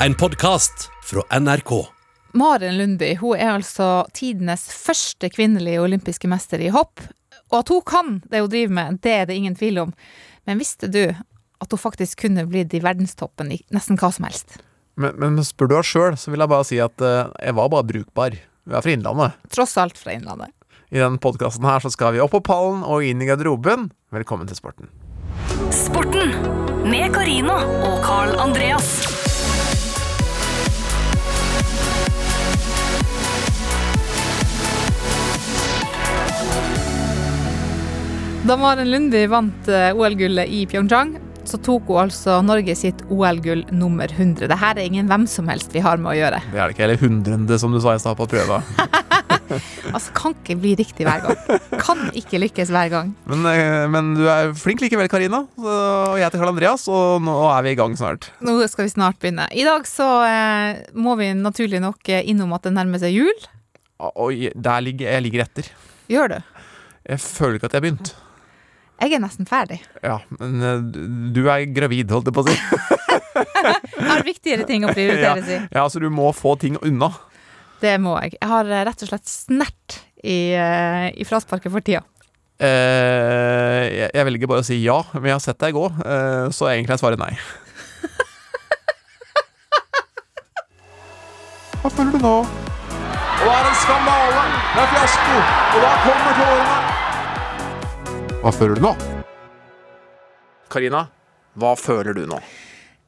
En podkast fra NRK. Maren Lundby hun er altså tidenes første kvinnelige olympiske mester i hopp. Og at hun kan det hun driver med, det er det ingen tvil om. Men visste du at hun faktisk kunne blitt i verdenstoppen i nesten hva som helst? Men, men spør du henne sjøl, så vil jeg bare si at eh, jeg var bare brukbar. Vi er fra Innlandet. Tross alt fra Innlandet. I denne podkasten her så skal vi opp på pallen og inn i garderoben. Velkommen til sporten. Sporten med Carina og Carl Andreas. Da Maren Lundby vant eh, OL-gullet i Pyeongchang, så tok hun altså Norge sitt OL-gull nummer 100. Dette er ingen hvem som helst vi har med å gjøre. Det er det ikke. Eller hundrende, som du sa i stad på prøva. Altså, kan ikke bli riktig hver gang. Kan ikke lykkes hver gang. Men, eh, men du er flink likevel, Karina. Og jeg heter Karl Andreas, og nå er vi i gang snart. Nå skal vi snart begynne. I dag så eh, må vi naturlig nok eh, innom at det nærmer seg jul. Oi, der ligger jeg ligger etter. Gjør du? Jeg føler ikke at jeg har begynt. Jeg er nesten ferdig. Ja, men eh, du er gravid, holdt jeg på å si. Jeg har viktigere ting å prioritere, si. Ja, så du må få ting unna. Det må jeg. Jeg har eh, rett og slett snert i, eh, i frasparket for tida. Eh, jeg, jeg velger bare å si ja, men jeg har sett deg gå, eh, så egentlig er svaret nei. Hva føler du nå? Og det er en skandale! Det er fiasko! Og da kommer tårene! Hva føler du nå? Karina, hva føler du nå?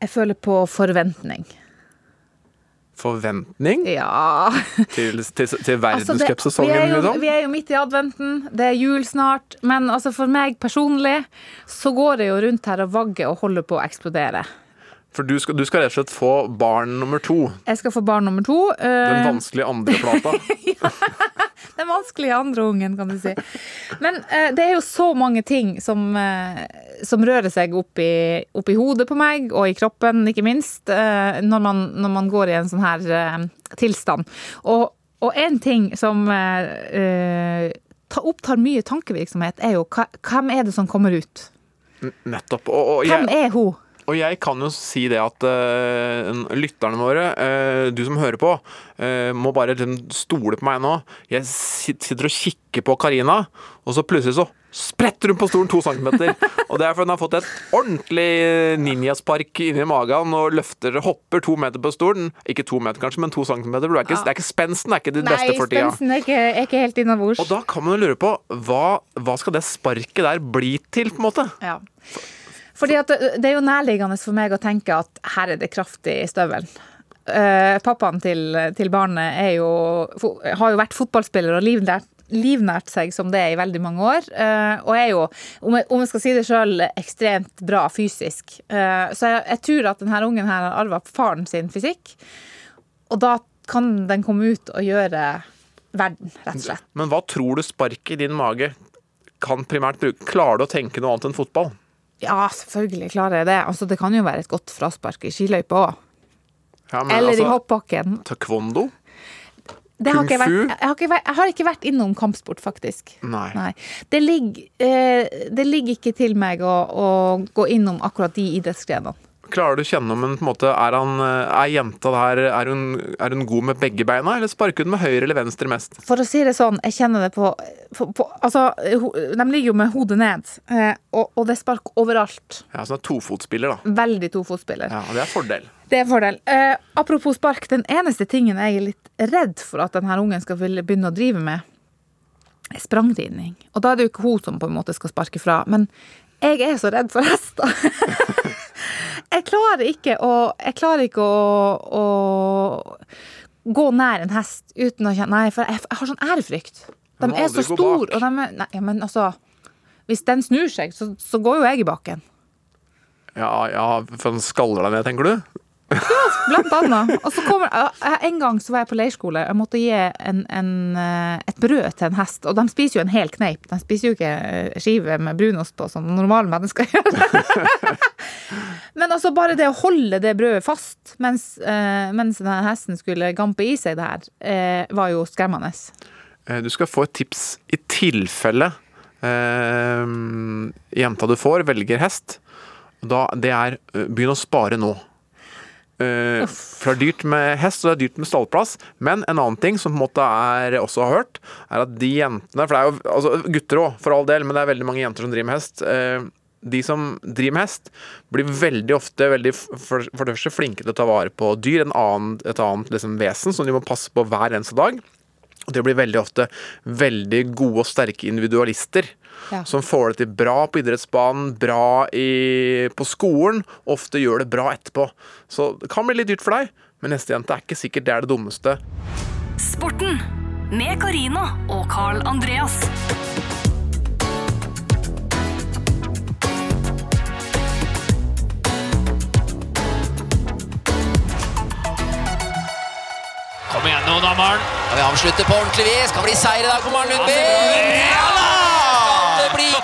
Jeg føler på forventning. Forventning Ja til, til, til Altså, vi, verdenscupsesongen, er jo, liksom? vi er jo midt i adventen, det er jul snart. Men altså for meg personlig så går det jo rundt her og vagger og holder på å eksplodere. For du skal, du skal rett og slett få barn nummer to. Jeg skal få barn nummer to. Uh... Den vanskelige andre plata. ja, Den vanskelige andre ungen, kan du si. Men uh, det er jo så mange ting som, uh, som rører seg opp i, opp i hodet på meg, og i kroppen, ikke minst, når, man, når man går i en sånn her tilstand. Og, og en ting som ta, opptar mye tankevirksomhet, er jo hva- hvem er det som kommer ut? Nettopp. Og, og jeg, Hvem er hun? Og jeg kan jo si det at uh, lytterne våre, uh, du som hører på, uh, må bare liksom stole på meg nå. Jeg sitter og kikker på Karina, og så plutselig så spretter hun på stolen to centimeter. Og det er fordi hun har fått et ordentlig ninjaspark inni magen og løfter, hopper to meter på stolen. Ikke to meter kanskje, men to centimeter. Det er ikke, det er ikke spensten er ikke ditt beste for tida. spensten er ikke, er ikke helt innabords. Og da kan man jo lure på hva, hva skal det sparket der bli til, på en måte? Ja. Fordi at det, er jo nærliggende for meg å tenke at her er det kraft i støvelen. Eh, pappaen til, til barnet er jo, har jo vært fotballspiller og livnært, livnært seg som det i veldig mange år. eh, og er jo, om jeg skal si det sjøl, ekstremt bra fysisk. Eh, så jeg, jeg tror at denne ungen her har arva faren sin fysikk. Og da kan den komme ut og gjøre verden, rett og slett. Men hva tror du sparket i din mage kan primært bruke? Klarer du å tenke noe annet enn fotball? Ja, selvfølgelig klarer jeg det. Altså, det kan jo være et godt fraspark i skiløypa òg. Ja, Eller Eller i altså, hoppbakken. Taekwondo? Det har ikke Kung fu? vært, jeg, har ikke vært, jeg har ikke vært innom kampsport, faktisk. Nei. Nei. Det ligger, eh, det ligger ikke til meg å, å gå innom akkurat de idrettsgrenene. Klarer du å kjenne om hun på en måte, er, han, er jenta der er hun, er hun god med begge beina, eller sparker hun med høyre eller venstre mest? For å si det sånn, jeg kjenner det på, på, på Altså, de ligger jo med hodet ned, eh, og, og det er spark overalt. Ja, sånn tofotspiller, da. Veldig tofotspiller. Ja, og Det er fordel. Det er en fordel. Eh, apropos spark, den eneste tingen jeg er litt redd for at denne ungen skal begynne å drive med, er sprangridning. Og da er det jo ikke hun som på en måte skal sparke fra. Men jeg er så redd for hester. jeg klarer ikke å klarer ikke å, å gå nær en hest uten å kjenne Nei, for jeg, jeg har sånn ærefrykt. De er så store, og de er Nei, men altså Hvis den snur seg, så, så går jo jeg i baken. Ja, ja, for den skaller deg ned, tenker du? Blant annet. Og så kommer, en gang så var jeg på leirskole. Jeg måtte gi en, en, eh, et brød til en hest. Og de spiser jo en hel kneip. De spiser jo ikke eh, skive med brunost på, som normale mennesker gjør. Men altså bare det å holde det brødet fast mens, eh, mens denne hesten skulle gampe i seg det her, eh, var jo skremmende. Eh, Du skal få et tips i tilfelle eh, jenta du får, velger hest. Da, det er eh, begynn å spare nå. Eh, For det er dyrt med hest, og det er dyrt med stallplass. Men en annen ting som på en måte er også har hørt, er at de jentene For det er jo altså, gutter òg, for all del, men det er veldig mange jenter som driver med hest. Uh, de som driver med hest, blir veldig ofte veldig for, for det første flinke til å ta vare på dyr, en annen, et annet liksom, vesen som de må passe på hver eneste dag. Og de blir veldig ofte veldig gode og sterke individualister. Ja. Som får det til bra på idrettsbanen, bra i, på skolen, ofte gjør det bra etterpå. Så det kan bli litt dyrt for deg, men hestejente er ikke sikkert det er det dummeste. Sporten med Karina og Carl Andreas. Kom igjen nå, da, Maren. Kan vi avslutte på ordentlig vis. Kan bli seier i dag for Maren Lundby. Ja da!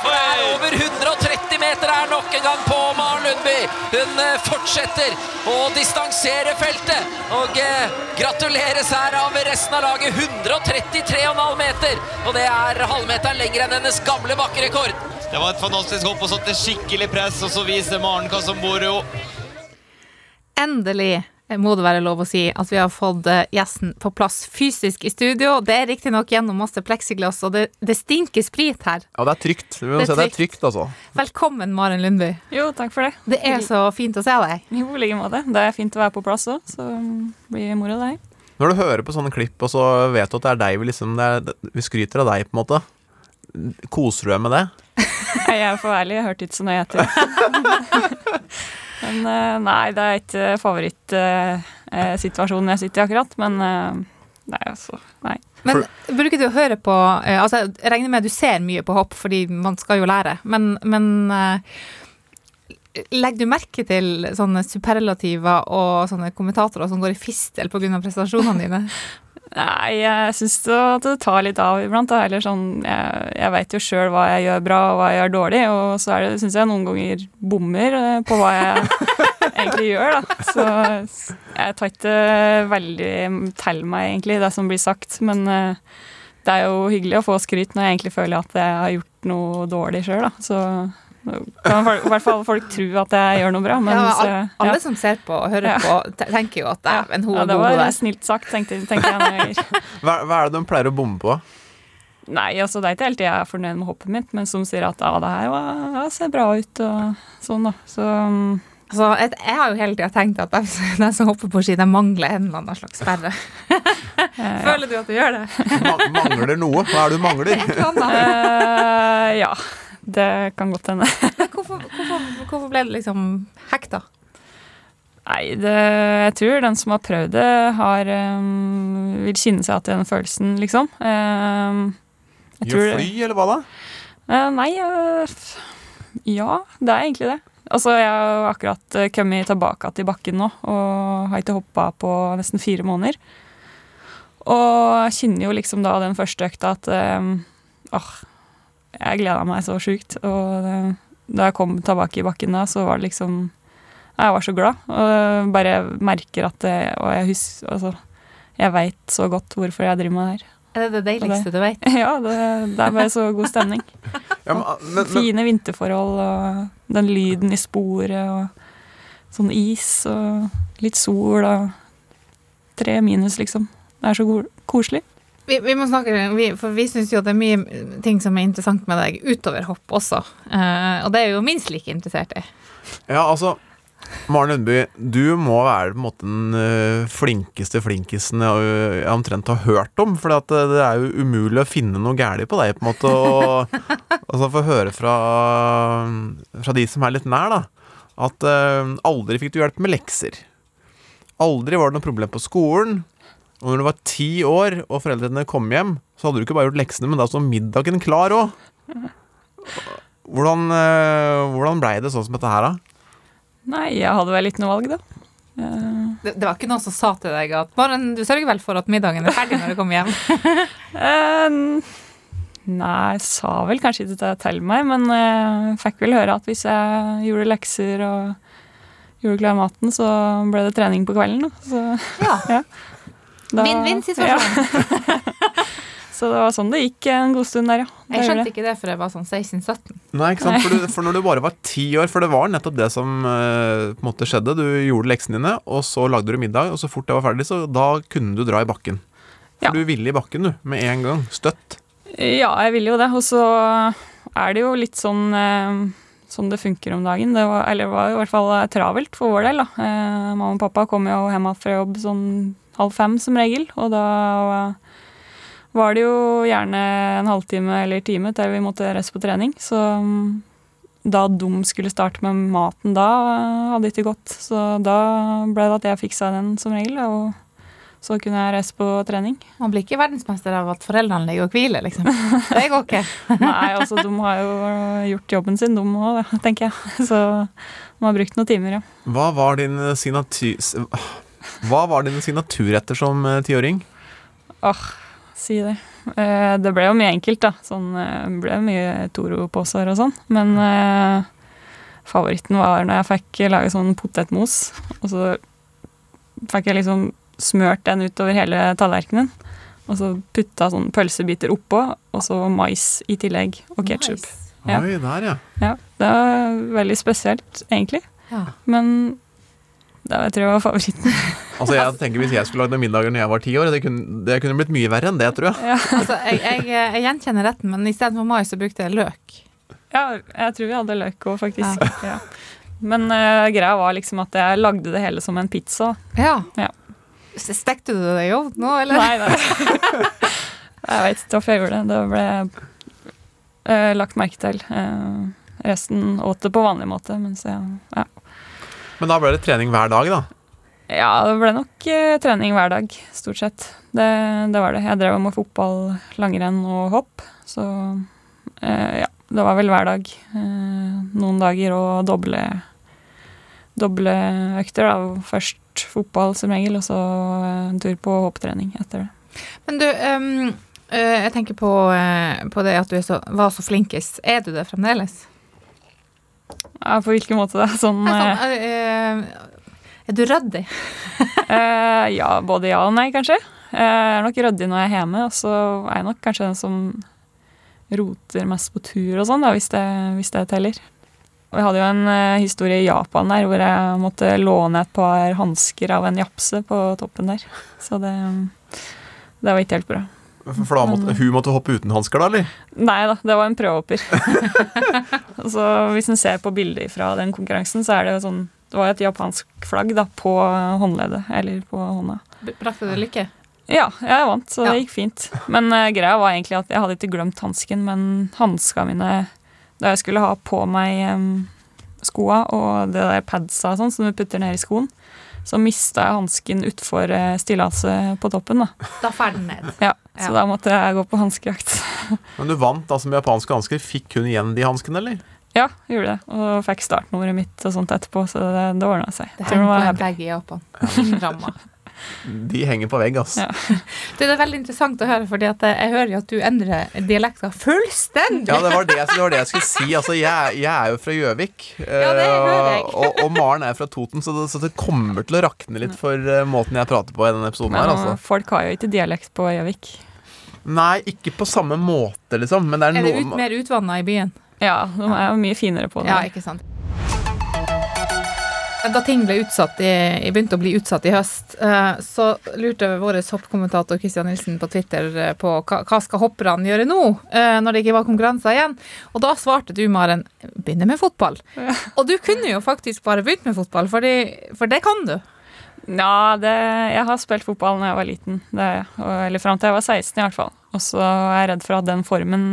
Det er over 130 meter her nok en gang på Maren Lundby. Hun eh, fortsetter å distansere feltet. Og eh, gratuleres her av resten av laget. 133,5 meter. Og det er halvmeteren lenger enn hennes gamle bakkerekord. Det var et fantastisk hopp og satte skikkelig press, og så viser Maren hva som bor jo. Endelig må det være lov å si at vi har fått eh, gjesten på plass fysisk i studio. Det er riktignok gjennom masse pleksiglass, og det, det stinker sprit her. Ja, det er trygt. Vi må Det er trygt. det er trygt. altså. Velkommen, Maren Lundby. Jo, takk for det. Det er så fint å se deg. Jo, i like måte. Det er fint å være på plass òg, så blir moro, det her. Når du hører på sånne klipp, og så vet du at det er deg vi liksom det er, Vi skryter av deg, på en måte. Koser du deg med det? Jeg er for ærlig, jeg hørte ikke så nøye etter. Men eh, nei, det er ikke favorittsituasjonen jeg sitter i akkurat, men eh, Nei, altså. Nei. Men bruker du å høre på eh, Altså, jeg regner med at du ser mye på hopp, fordi man skal jo lære, men, men Legger du merke til sånne superlativer og sånne kommentatorer som går i fistel pga. prestasjonene dine? Nei, jeg syns det, det tar litt av iblant. Da. Eller sånn, jeg, jeg veit jo sjøl hva jeg gjør bra og hva jeg gjør dårlig, og så det, syns jeg noen ganger bommer eh, på hva jeg egentlig gjør, da. Så jeg tar ikke veldig til meg, egentlig, det som blir sagt. Men eh, det er jo hyggelig å få skryt når jeg egentlig føler at jeg har gjort noe dårlig sjøl, da. Så kan i hvert fall folk tro at jeg gjør noe bra, men ja, alle, alle alle som ser på og hører Ja. på, tenker jo at dæven, hun ja, er det var der. snilt sagt, tenkte, tenkte jeg. Hva, hva er det de pleier å bomme på? Nei, altså det er ikke alltid jeg er fornøyd med hoppet mitt, men som sier at ja, det her var, ja, ser bra ut og sånn, da. Så um, Altså, jeg, jeg har jo hele tida tenkt at de, de som hopper på ski, de mangler en eller annen slags sperre. ja, Føler du at du gjør det? Ma mangler noe? Hva er det du mangler? uh, ja, det kan godt hende. Hvorfor, hvorfor, hvorfor ble det liksom hekta? Nei, det, jeg tror den som har prøvd det, har um, vil kjenne seg til den følelsen, liksom. Um, Gjør det- fly, eller hva da? Uh, nei, uh, ja, det er egentlig det. Altså, jeg har akkurat eh, kommet tilbake til bakken nå, og har ikke hoppa på nesten fire måneder. Og jeg kjenner jo liksom da den første økta at um, åh, jeg gleda meg så sjukt. Og da jeg kom tilbake i bakken da, så var det liksom Jeg var så glad. Og bare merker at det, Og jeg husker Altså, jeg veit så godt hvorfor jeg driver med det her. Er det det deiligste du vet? Ja, det, det er bare så god stemning. Ja, men, men, Fine vinterforhold og den lyden i sporet og sånn is og litt sol og tre minus, liksom. Det er så koselig. Vi, vi må snakke, vi, for vi syns jo det er mye ting som er interessant med deg utover hopp også. Uh, og det er jo minst like interessert i. ja, altså Maren Lundby, du må være på en måte den øh, flinkeste flinkisen jeg, omtrent har hørt om. For det er jo umulig å finne noe galt på deg, på en måte. Og altså få høre fra, fra de som er litt nær, da. At uh, aldri fikk du hjelp med lekser. Aldri var det noe problem på skolen. Og når du var ti år og foreldrene kom hjem, så hadde du ikke bare gjort leksene, men da sto middagen klar òg. Hvordan, øh, hvordan blei det sånn som dette her, da? Nei, jeg hadde vel ikke noe valg, da. Uh, Det, det var ikke noen som sa til deg at Maren, du sørger vel for at middagen er ferdig når du kommer hjem? uh, nei, jeg sa vel kanskje ikke det til meg, men jeg fikk vel høre at hvis jeg gjorde lekser og gjorde klar maten, så ble det trening på kvelden. Så, Ja. Da- Vinn-vinn-situasjon. Så det var sånn det gikk en god stund der, ja. Det Jeg skjønte det. ikke det før jeg var sånn 16-17. Nei, ikke sant? For, du, for når du bare var ti år For det var nettopp det som eh, på en måte skjedde. Du gjorde leksene dine, og så lagde du middag, og så fort det var ferdig, så da kunne du dra i bakken. For Ja. du ville i bakken, du. Med en gang. Støtt. Ja, jeg ville jo det. Og så er det jo litt sånn eh, sånn det funker om dagen. Det var, eller det var i hvert fall travelt for vår del. da. Eh, mamma og pappa kom jo hjem fra jobb sånn halv fem som regel, og da var det jo gjerne en halvtime eller time til vi måtte reise på trening. Så mm, da de skulle starte med maten da, hadde ikke gått. Så da ble det at jeg fiksa den som regel, og så kunne jeg reise på trening. Man blir ikke verdensmester av at foreldrene ligger og hviler, liksom. Det går ikke. Nei, altså de har jo gjort jobben sin, de òg, tenker jeg. Så de har brukt noen timer, ja. Hva var din signatur... Hva var dine signaturretter som eh, tiåring? Åh, si det. Eh, det ble jo mye enkelt, da. Sånn, eh, det ble mye Toro-poser og sånn. Men eh, favoritten var når jeg fikk lage sånn potetmos, og så fikk jeg liksom smørt den utover hele tallerkenen. Og så putta sånn pølsebiter oppå, og så mais i tillegg, og ketsjup. Nice. Ja. Oi, der, ja. Ja, det var veldig spesielt, egentlig. Ja. Men det jeg tror jeg var favoritten. Altså, jeg tenker Hvis jeg skulle lagd middager når jeg var ti år, det kunne, det kunne blitt mye verre enn det, tror jeg. Ja, Altså, jeg, jeg, jeg gjenkjenner retten, men istedenfor mais så brukte jeg løk. ja jeg tror vi hadde løk òg, faktisk. Ja. Men uh, greia var liksom at jeg lagde det hele som en pizza. Ja. Ja. Stekte du det i ovnen nå, eller? Nei, nei. jeg vet ikke hvorfor jeg gjorde det. Det ble uh, lagt merke til. Uh, resten åt det på vanlig måte, mens jeg ja. Men da ble det trening hver dag, da. Ja, det ble nok eh, trening hver dag, stort sett. Det, det var det. Jeg drev med fotball, langrenn og hopp, så eh, ja. Det var vel hver dag. Eh, noen dager og doble, doble økter. Da. Først fotball som regel, og så eh, en tur på hopptrening etter det. Men du, um, eh, jeg tenker på, eh, på det at du er så, var så flinkest. Er du det fremdeles? Ja, på hvilken måte det Sånn, eh, sånn, eh, er du ryddig? eh, ja, både ja og nei, kanskje. Eh, Jeg er nok ryddig når jeg er hjemme, og så er jeg nok kanskje den som roter mest på tur og sånn, hvis det, hvis det teller. Vi hadde jo en eh, historie i Japan der hvor jeg måtte låne et par hansker av en japse på toppen der. Så det, det var ikke helt bra. For da måtte, hun måtte hoppe uten hansker, da, eller? Nei da, det var en prøvehopper. så hvis en ser på bildet fra den konkurransen, så er det sånn Det var et japansk flagg da på håndleddet, eller på hånda. Brakte du lykke? Ja, jeg vant, så Ja. det gikk fint. Men uh, greia var egentlig at jeg hadde ikke glemt hansken, men hanska mine Da jeg skulle ha på meg um, skoa og det der padsa og sånn som du putter ned i skoen, så mista jeg hansken utfor uh, stillaset på toppen, da. Da fer den ned. Ja, så Ja. da måtte jeg gå på hanskejakt. Men du vant altså med japanske hansker. Fikk hun igjen de hanskene, eller? ja, gjorde det. Og fikk startnummeret mitt og sånt etterpå, så det, det ordna seg. Det henger på var en bag i Japan. Innramma. De henger på vegg, altså. Ja. Det er veldig interessant å høre, fordi jeg hører jo at du endrer dialekta fullstendig. Ja, det var det, det var det jeg skulle si. Altså, jeg, jeg er jo fra Gjøvik. Ja, det hører jeg. eh, Og, og Maren er fra Toten, så det, så det kommer til å rakne litt for eh, måten jeg prater på i denne episoden Men her. Altså. folk har jo ikke dialekt på Gjøvik. Nei, ikke på samme måte, liksom. Men det er Er det ut, mer utvanna i byen? Ja, de er jo mye finere på det. Ja, ikke sant. Da ting ble utsatt i, begynte å bli utsatt i høst, eh, så lurte vår hoppkommentator Christian Nilsen på Twitter eh, på hva, hva skal hopperne gjøre nå, eh, når det ikke var konkurranser igjen. Og da svarte du, Maren, begynne med fotball. Og du kunne jo faktisk bare begynt med fotball, fordi, for det kan du. Ja, det, jeg har spilt fotball da jeg var liten. Det, eller fram til jeg var 16 i hvert fall. Og så er jeg redd for at den formen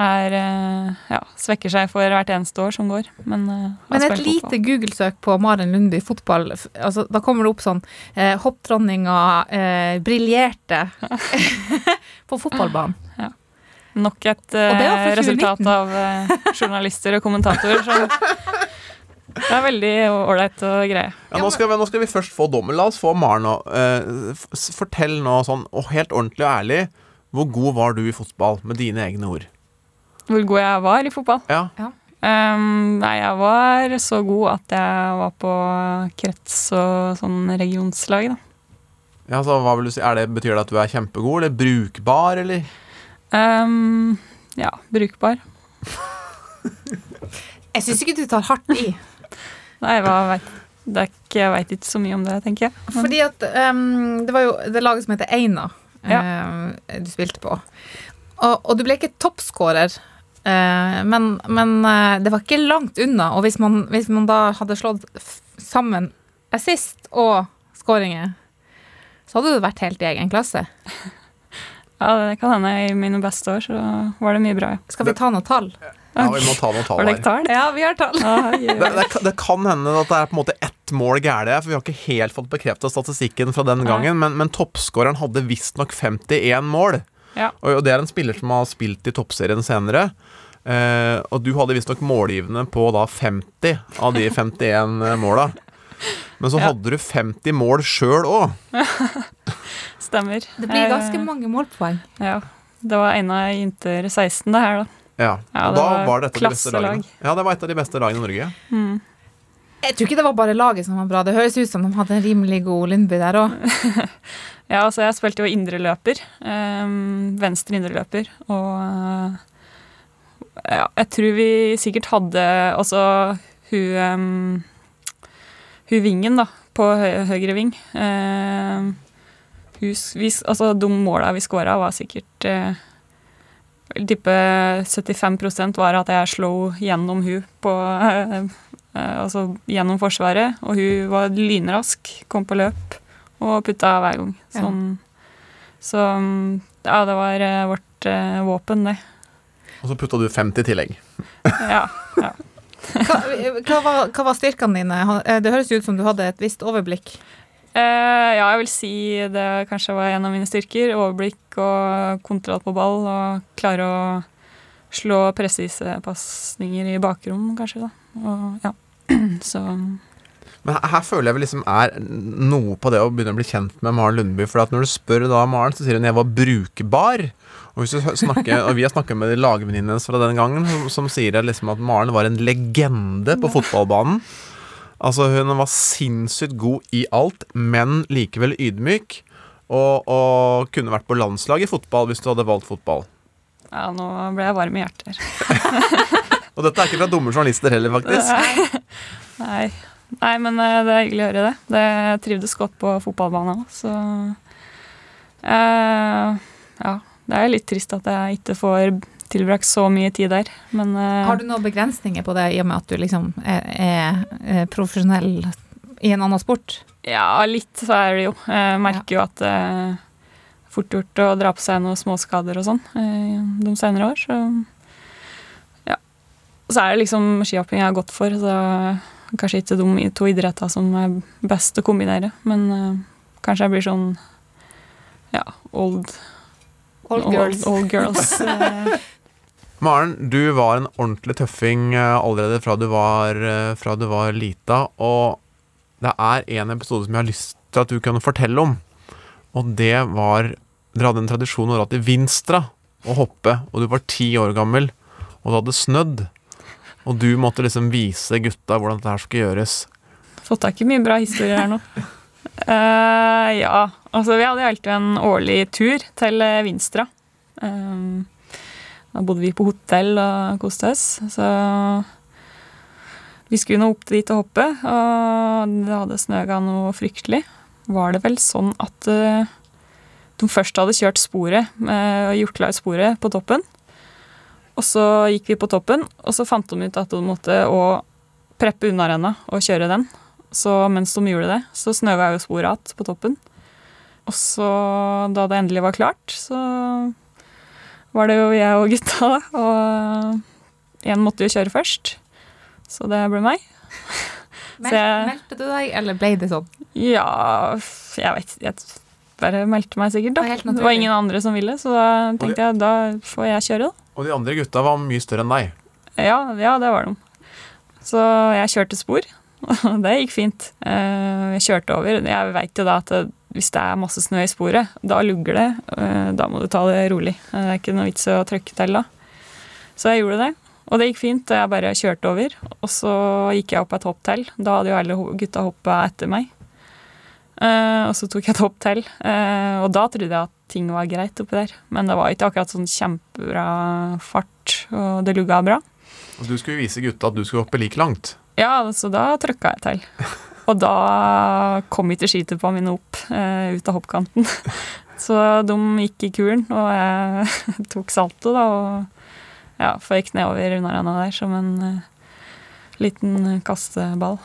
er, eh, ja, svekker seg for hvert eneste år som går. Men, eh, Men et lite Google-søk på Maren Lundby fotball, altså, da kommer det opp sånn eh, Hoppdronninga eh, briljerte på fotballbanen. Nok et eh, resultat av eh, journalister og kommentatorer. som det er veldig ålreit og greie. Ja, nå, skal vi, nå skal vi først få dommen. La oss få Maren nå. Eh, fortell nå sånn, og helt ordentlig og ærlig, hvor god var du i fotball, med dine egne ord? Hvor god jeg var i fotball. Ja. Um, nei, jeg var så god at jeg var på krets- og sånn regionslag, da. ja så hva vil du si? Er det, betyr det at du er kjempegod, eller brukbar, eller? Um, ja, brukbar. Jeg syns ikke du tar hardt i. Nei, hva vet det ikke, Jeg veit ikke så mye om det, tenker jeg. Men, Fordi at um, det var jo det laget som heter Eina Ja. eh, du spilte på. Og, og du ble ikke toppskårer, eh, men, men eh, det var ikke langt unna. Og hvis man, hvis man da hadde slått f- sammen assist og skåringer, så hadde du vært helt i egen klasse. ja, det kan hende i mine beste år så var det mye bra. Skal vi ta noen tall? Ja, vi må ta noen tall her. Ja, vi har tall. Ah, ja. Det, det, det kan hende at det er på en måte ett mål gærent, for vi har ikke helt fått bekrefta statistikken fra den gangen, men, men toppskåreren hadde visstnok 51 mål. Ja. Og, og det er en spiller som har spilt i toppserien senere. Eh, og du hadde visstnok målgivende på da 50 av de 51 måla. Men så Ja. hadde du 50 mål sjøl òg. Stemmer. Det blir Eh, ganske mange målpoeng. Ja. Det var en av Inter 16, det her, da. Ja. Ja, og det da var var dette de beste lagene. Ja, det var et av de beste lagene i Norge. Jeg tror ikke det var bare laget som var bra. Det høres ut som de hadde en rimelig god Lundby der òg. Ja, altså jeg spilte jo indreløper. Um, venstre indreløper. Og eh, ja, jeg tror vi sikkert hadde også hun um, Hun vingen, da, på hø høyre ving. Um, hus, s- vi, altså, de måla vi scora, var sikkert uh, Jeg tipper 75% var at jeg slo gjennom hun på eh, eh, Altså gjennom forsvaret. Og hun var lynrask, kom på løp og putta hver gang. Ja. Sånn. Så ja, det var eh, vårt eh, våpen, det. Og så putta du 50 i tillegg. Ja. ja. Hva, hva, var, hva var styrkene dine? Det høres ut som du hadde et visst overblikk. Eh, ja, jeg vil si det kanskje var en av mine styrker. Overblikk og kontroll på ball. Og klare å slå presise pasninger i bakrom, kanskje. Og, ja. Så Men her, føler jeg vi liksom er noe på det å begynne å bli kjent med Maren Lundby. For når du spør da Maren, så sier hun jeg var brukbar. Og, snakker, og vi har snakket med lagvenninnene hennes fra den gangen, som, som sier liksom at Maren var en legende på fotballbanen. Altså Hun var sinnssykt god i alt, men likevel ydmyk. Og, og kunne vært på landslag i fotball hvis du hadde valgt fotball. ja, nå ble jeg varm i hjertet. Og dette er ikke fra dumme journalister heller, faktisk. Nei. Nei, men eh, det er hyggelig å høre det. det jeg trivdes godt på fotballbanen òg, så eh, Ja. Det er litt trist at jeg ikke får tilbrakt så mye tid der, men uh, Har du noen begrensninger på det, i og med at du liksom er, er, er profesjonell i en annen sport? Ja, litt så er det jo. Jeg merker jo at det er fort gjort å dra på seg noen småskader og sånn eh, de senere år, så ja. Så er det liksom skihopping jeg har gått for, så kanskje ikke de to idrettene som er best å kombinere, men uh, kanskje jeg blir sånn ja, old, Old girls. Old, old girls Maren, du var en ordentlig tøffing eh, allerede fra du var, eh, fra du var lita, og det er en episode som jeg har lyst til at du kan fortelle om. Og det var Dere hadde en tradisjon å dra til Vinstra og hoppe, og du var ti år gammel, og det hadde snødd. Og du måtte liksom vise gutta hvordan dette her skulle gjøres. Fått tak i mye bra historier her nå. Eh, ja, altså vi hadde alltid en årlig tur til eh, Vinstra. Um, da bodde vi på hotell og koste oss, så vi skulle nå opp dit og hoppe, og det hadde snøga noe fryktelig. Var det vel sånn at uh, de først hadde kjørt sporet, og gjort klar sporet på toppen. Og så gikk vi på toppen, og så fant de ut at de måtte preppe unnarenna og kjøre den. Så mens de gjorde det, så snøga jo sporet igjen på toppen. Og så, da det endelig var klart, så var det jo jeg og gutta, da. Og én måtte jo kjøre først. Så det ble meg. Jeg- Meldte du deg, eller ble det sånn? Ja, jeg vet. Jeg bare meldte meg sikkert, da. Det Det var ingen andre som ville, så da tenkte jeg da får jeg kjøre, da. Og de andre gutta var mye større enn deg. Ja, ja, det var de. Så jeg kjørte spor, og det gikk fint. Eh, Jeg kjørte over. Jeg veit jo da at hvis det er masse snø i sporet, da lugger det. Eh, Da må du ta det rolig. Eh, Det er ikke noe vits å trykke til da. Så jeg gjorde det, og det gikk fint. Jeg bare kjørte over, og så gikk jeg opp et hopp til. Da hadde jo alle gutta hoppa etter meg. Og så tok jeg et hopp til, og da trodde jeg at ting var greit oppi der. Men det var ikke akkurat sånn kjempebra fart, og det lugga bra. Og du skulle vise gutta at du skulle hoppe like langt. Ja, så da trøkka jeg til. Og da kom ikke skituppa mine opp eh, ut av hoppkanten. Så de gikk i kuren, og jeg tok salto, da, og ja, føyk nedover unnarenna der som en eh, liten kasteball.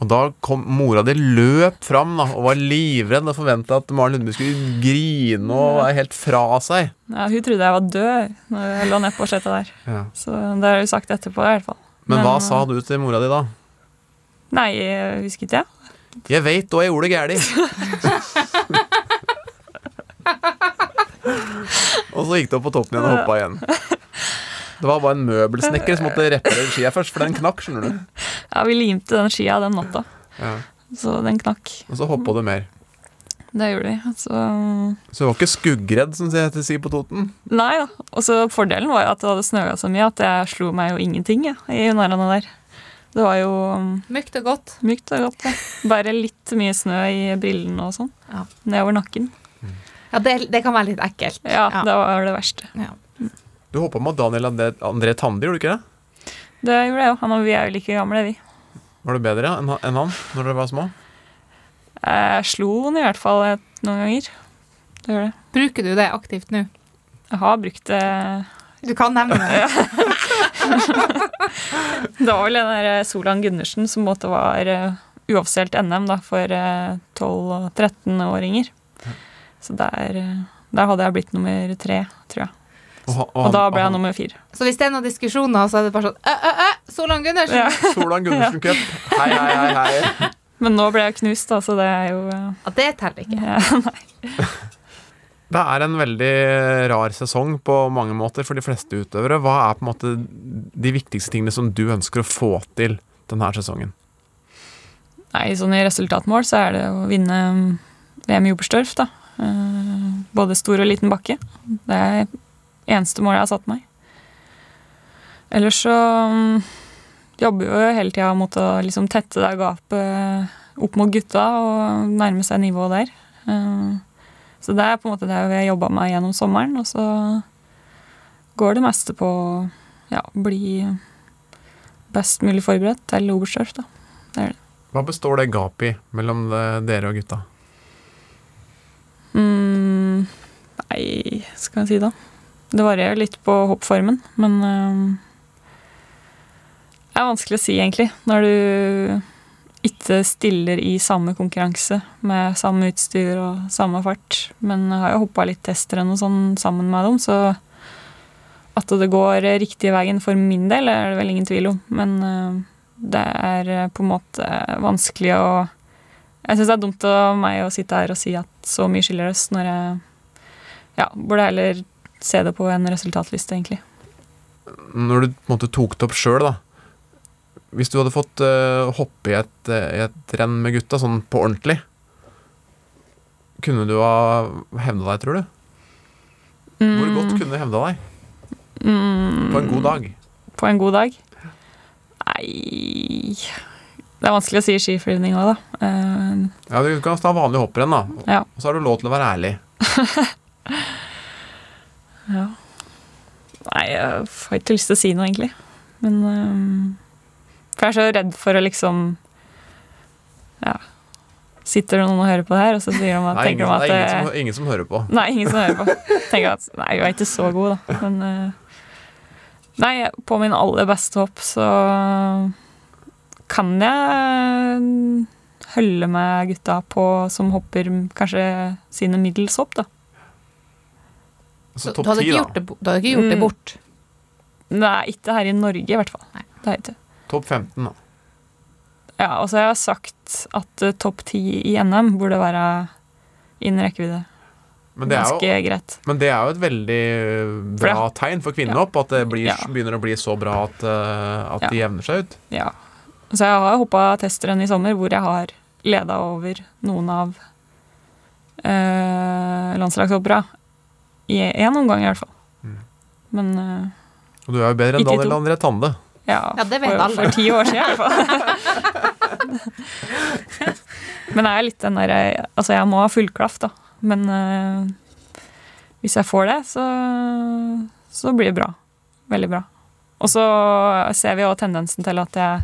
Og da kom mora di løp fram da, og var livredd og forventa at Maren Lundby skulle grine og være helt fra seg. Ja, hun trodde jeg var død når jeg lå nedpå sletta der. Ja. Så det har hun sagt etterpå, i hvert fall. Men hva sa du til mora di da? Nei, jeg husker ikke jeg. Jeg veit hva jeg gjorde gæli. og så gikk det opp på toppen igjen og hoppa igjen. Det var bare en møbelsnekker som måtte reparere skia først, for den knakk, skjønner du. Ja, vi limte den skia den natta, Ja. så den knakk. Og så hoppa du mer. Det gjorde vi. Så Så du var ikke skuggredd, som det heter si på Toten? Nei da. Og så fordelen var jo at det hadde snøa så mye at jeg slo meg jo ingenting ja, i unnarenna der. Det var jo um, Mykt og godt. mykt og godt. Ja. Bare litt mye snø i brillene og sånn. Ja. Nedover nakken. Ja, det, det kan være litt ekkelt. Ja, Ja. det var det verste. Du hoppa med Daniel André, André Tande, gjorde du ikke det? Det gjorde jeg jo. Han og vi er jo like gamle, vi. Var du bedre enn han når dere var små? Jeg slo den i hvert fall noen ganger. Det gjør det. Bruker du det aktivt nå? Jeg har brukt det Du kan nevne det. Det var vel den der Solan Gundersen som måtte var uh, uoffisielt NM da, for eh, 12- og 13-åringer. Så der, eh, der hadde jeg blitt nummer tre, tror jeg. Og, han- Og da ble jeg nummer fire. Så hvis det er noen diskusjoner, så er det bare sånn Æ, æ, æ, Solan Gundersen! Ja. Solan Gundersen Cup. Hei, hei, hei, hei. Men nå ble jeg knust, da, så det er jo eh, Ja, det teller ikke. ja, Nei. Det er en veldig rar sesong på mange måter for de fleste utøvere. Hva er på en måte de viktigste tingene som du ønsker å få til denne sesongen? Nei, sånn i resultatmål så er det å vinne mm, VM i Oberstdorf. Eh, både stor og liten bakke. Det er det eneste målet jeg har satt meg. Ellers så mm, jobber jo hele tida mot å liksom tette det gapet opp mot gutta og nærme seg nivået der. Eh, så det er på en måte det vi har jobba med gjennom sommeren, og så går det meste på å ja, bli best mulig forberedt til Oberstdorf, da. Det er det. Hva består det gapet i mellom det- dere og gutta? Mm, nei, skal jeg si da. Det varierer litt på hoppformen, men øhm, Det er vanskelig å si, egentlig. Når du ikke stiller i samme konkurranse med samme utstyr og samme fart. Men jeg har jo hoppa litt tester og noe sånn sammen med dem, så at det går riktig veien for min del, er det vel ingen tvil om. Men øh, det er øh, på en måte vanskelig å jeg syns det er dumt av meg å sitte her og si at så mye skiller oss, når jeg ja, burde heller se det på en resultatliste, egentlig. Når du på en måte tok det opp sjøl, da. Hvis du hadde fått uh, hoppe i et, eh, et renn med gutta, sånn på ordentlig, kunne du ha hevna deg, tror du? Hvor godt kunne du hevna deg? Mm, På en god dag? På en god dag? Nei Det er vanskelig å si i skiflyvning òg, da. Uh. Ja, Du kan ta vanlig hopprenn, da. Ja. Og så har du lov til å være ærlig. ja. Nei, jeg har ikke lyst til å si noe, egentlig. Men eh, For jeg er så redd for å liksom Ja. Sitter det noen og hører på det her, og så sier de at, er ingen, at det er ingen, eh, som, ingen som hører på. Nei, ingen som hører på. Tenker at nei, jeg er ikke så god, da. Men eh, Nei, på min aller beste hopp så kan jeg holde med gutta på som hopper kanskje sine middels hopp, da. Altså, Så topp ikke da. gjort det, du hadde ikke gjort det Mm. bort. Nei, ikke her i Norge, i hvert fall. Nei. Det har jeg ikke. Topp 15, da. Ja, og så har jeg sagt at uh, topp 10 i NM burde være innen rekkevidde. Men det, Ganske jo, greit. men det er jo et veldig bra tegn for kvinnehopp, at det blir, Ja. begynner å bli så bra at, uh, at Ja. de jevner seg ut. Ja. Så jeg har hoppa testrenn i sommer hvor jeg har leda over noen av uh, landslagshoppera. I én omgang, i hvert fall. Mm. Men uh, Og du er jo bedre enn Daniel. André Tande. Ja, Ja, det vet for, alle. for ti år siden, i hvert fall. Men jeg er litt den derre Altså, jeg må ha full klaff, da. Men uh, hvis jeg får det, så, så blir det bra. Veldig bra. Og så ser vi jo tendensen til at jeg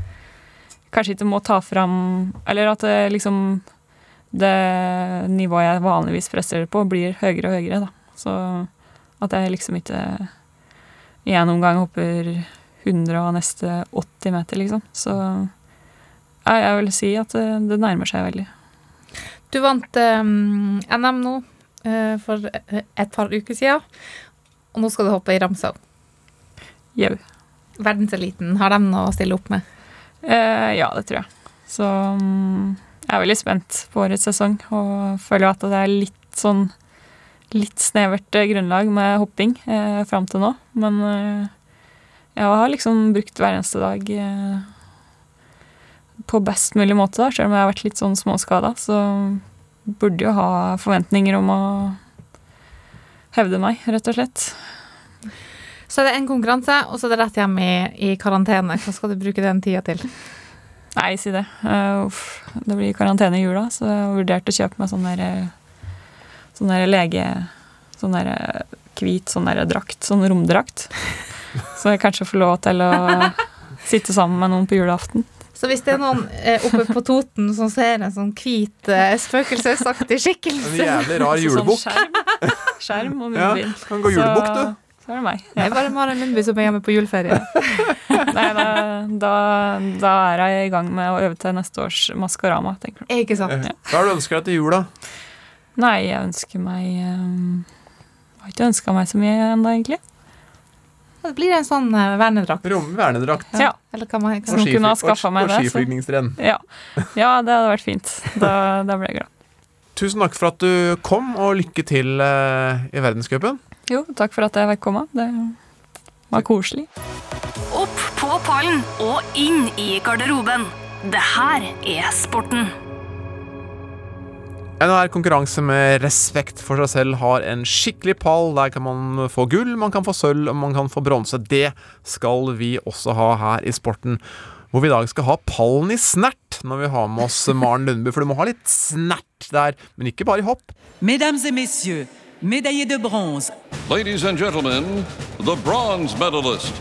kanskje ikke må ta fram Eller at det liksom Det nivået jeg vanligvis presterer på, blir høyere og høyere, da. Så at jeg liksom ikke i en omgang hopper 100 og neste 80 meter, liksom. Så ja, jeg vil si at det, det nærmer seg veldig. Du vant um, NM nå uh, for et par uker siden, og nå skal du hoppe i Ramsau. Jau. Verdenseliten, har de noe å stille opp med? Uh, ja, det tror jeg. Så um, jeg er veldig spent på årets sesong og føler at det er litt sånn litt snevert eh, grunnlag med hopping eh, fram til nå. Men eh, jeg har liksom brukt hver eneste dag eh, på best mulig måte, da, selv om jeg har vært litt sånn småskada. Så burde jo ha forventninger om å hevde meg, rett og slett. Så er det en konkurranse, og så er det rett hjem i, i karantene. Hva skal du bruke den tida til? Nei, si det. Uh, uff, det blir karantene i jula, så jeg har vurdert å kjøpe meg sånn der eh, Sånn der lege... Sånn der hvit sånn der drakt. Sånn romdrakt. Så jeg kanskje får lov til å sitte sammen med noen på julaften. Så hvis det er noen eh, oppe på Toten som ser en sånn hvit, spøkelsesaktig skikkelse En jævlig rar julebukk. Sånn skjerm, skjerm og Ja, kan gå julebukk, du. Så, er det meg. Det er bare Maren munnbind som er hjemme på juleferie. Nei, da, da, da er jeg i gang med å øve til neste års Maskorama, tenker du. Ikke sant? Hva har du ønska deg til jul, da? Nei, jeg ønsker meg um, Jeg har ikke ønska meg så mye ennå, egentlig. Det blir en sånn eh, vernedrakt. Rom- Vernedrakt. Ja. Eller hva man skifly- meg og det, skiflygningsrenn. Ja. ja, det hadde vært fint. Da, da ble jeg glad. Tusen takk for at du kom, og lykke til eh, i verdenscupen. Jo, takk for at jeg fikk komme. Det var koselig. Opp på pallen og inn i garderoben. Det her er sporten. NHR Konkurranse med respekt for seg selv har en skikkelig pall. Der kan man få gull, man kan få sølv og man kan få bronse. Det skal vi også ha her i sporten. Hvor vi i dag skal ha pallen i snert når vi har med oss Maren Lundby. For du må ha litt snert der, men ikke bare i hopp. Mesdames et messieurs, médaillés de bronze, Ladies and gentlemen, the bronze medalist.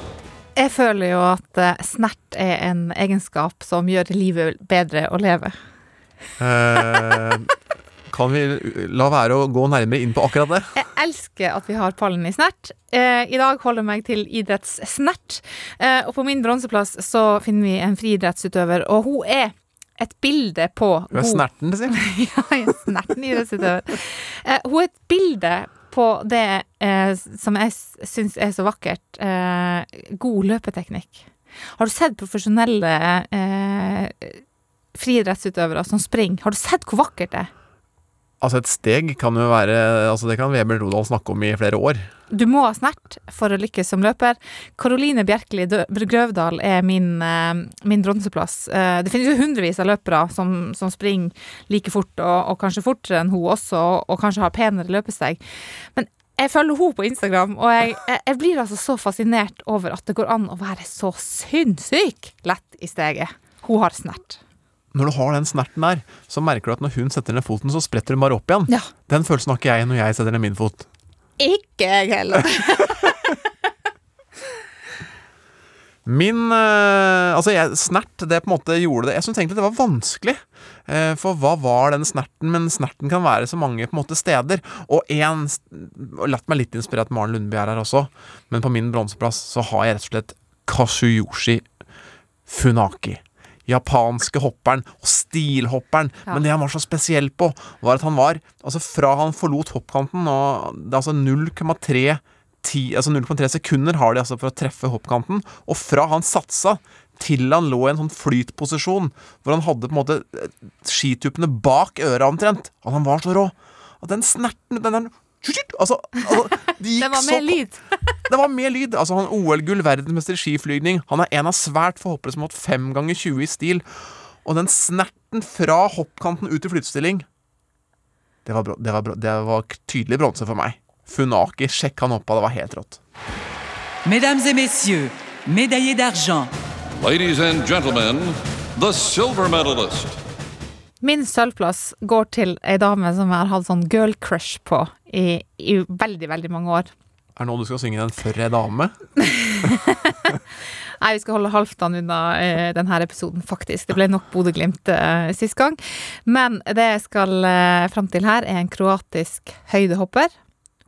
Jeg føler jo at eh, snert er en egenskap som gjør livet bedre å leve. Eh, kan vi la være å gå nærmere inn på akkurat det? Jeg elsker at vi har pallen i snert. Eh, I dag holder jeg meg til idrettssnert. Eh, og på min bronseplass så finner vi en friidrettsutøver, og hun er et bilde på Hun er snerten, sier ja, jeg er snerten idrettsutøver. Eh, hun er et bilde på det eh, som jeg syns er så vakkert. Eh, god løpeteknikk. Har du sett profesjonelle eh, friidrettsutøvere som springer? Har du sett hvor vakkert det er? Altså, et steg kan jo være Altså, det kan Vebjørn Rodal snakke om i flere år. Du må ha snert for å lykkes som løper. Karoline Bjerkeli Grøvdal er min, eh, min bronseplass. Eh, det finnes jo hundrevis av løpere som, som springer like fort, og, og kanskje fortere enn hun også, og, kanskje har penere løpesteg. Men jeg følger henne på Instagram, og jeg, jeg blir altså så fascinert over at det går an å være så sinnssykt lett i steget. Hun har snert. Når du har den snerten der, så merker du at når hun setter ned foten, så spretter hun bare opp igjen. Ja. Den følelsen har ikke jeg når jeg setter ned min fot. Ikke jeg heller. Min eh, Altså, jeg, snert, det på en måte gjorde det Jeg syntes egentlig det var vanskelig. Eh, for hva var den snerten? Men snerten kan være så mange på en måte steder. Og én Latt meg litt inspirert Maren Lundby er her også, men på min bronseplass så har jeg rett og slett Kazuyoshi Funaki. Japanske hopperen og stilhopperen. Ja. Men det han var så spesiell på, var at han var Altså, fra han forlot hoppkanten, og det er altså 0,3 ti- altså 0,3 sekunder har de altså for å treffe hoppkanten. Og fra han satsa til han lå i en sånn flytposisjon hvor han hadde på en måte eh, skituppene bak øra omtrent. At han var så rå. At den snerten den der, Altså, altså det gikk Det var så mer lyd. det var mer lyd. Altså, han OL-gull, verdensmester i skiflygning. Han er en av svært få hoppere som har hatt fem ganger 20 i stil. Og den snerten fra hoppkanten ut i flyttestilling det var, det var, det var tydelig bronse for meg. Funaki, sjekk han opp av, det var helt rått. mesdames et messieurs, médaillés d'argent, Ladies and gentlemen, the silver medalist. Min sølvplass går til ei dame som jeg har hatt sånn girl crush på i, i veldig, veldig mange år. Er det nå du skal synge den for ei dame? Nei, vi skal holde Halvdan unna eh, denne episoden, faktisk. Det ble nok Bodø-Glimt eh, sist gang. Men det jeg skal eh, fram til her, er en kroatisk høydehopper.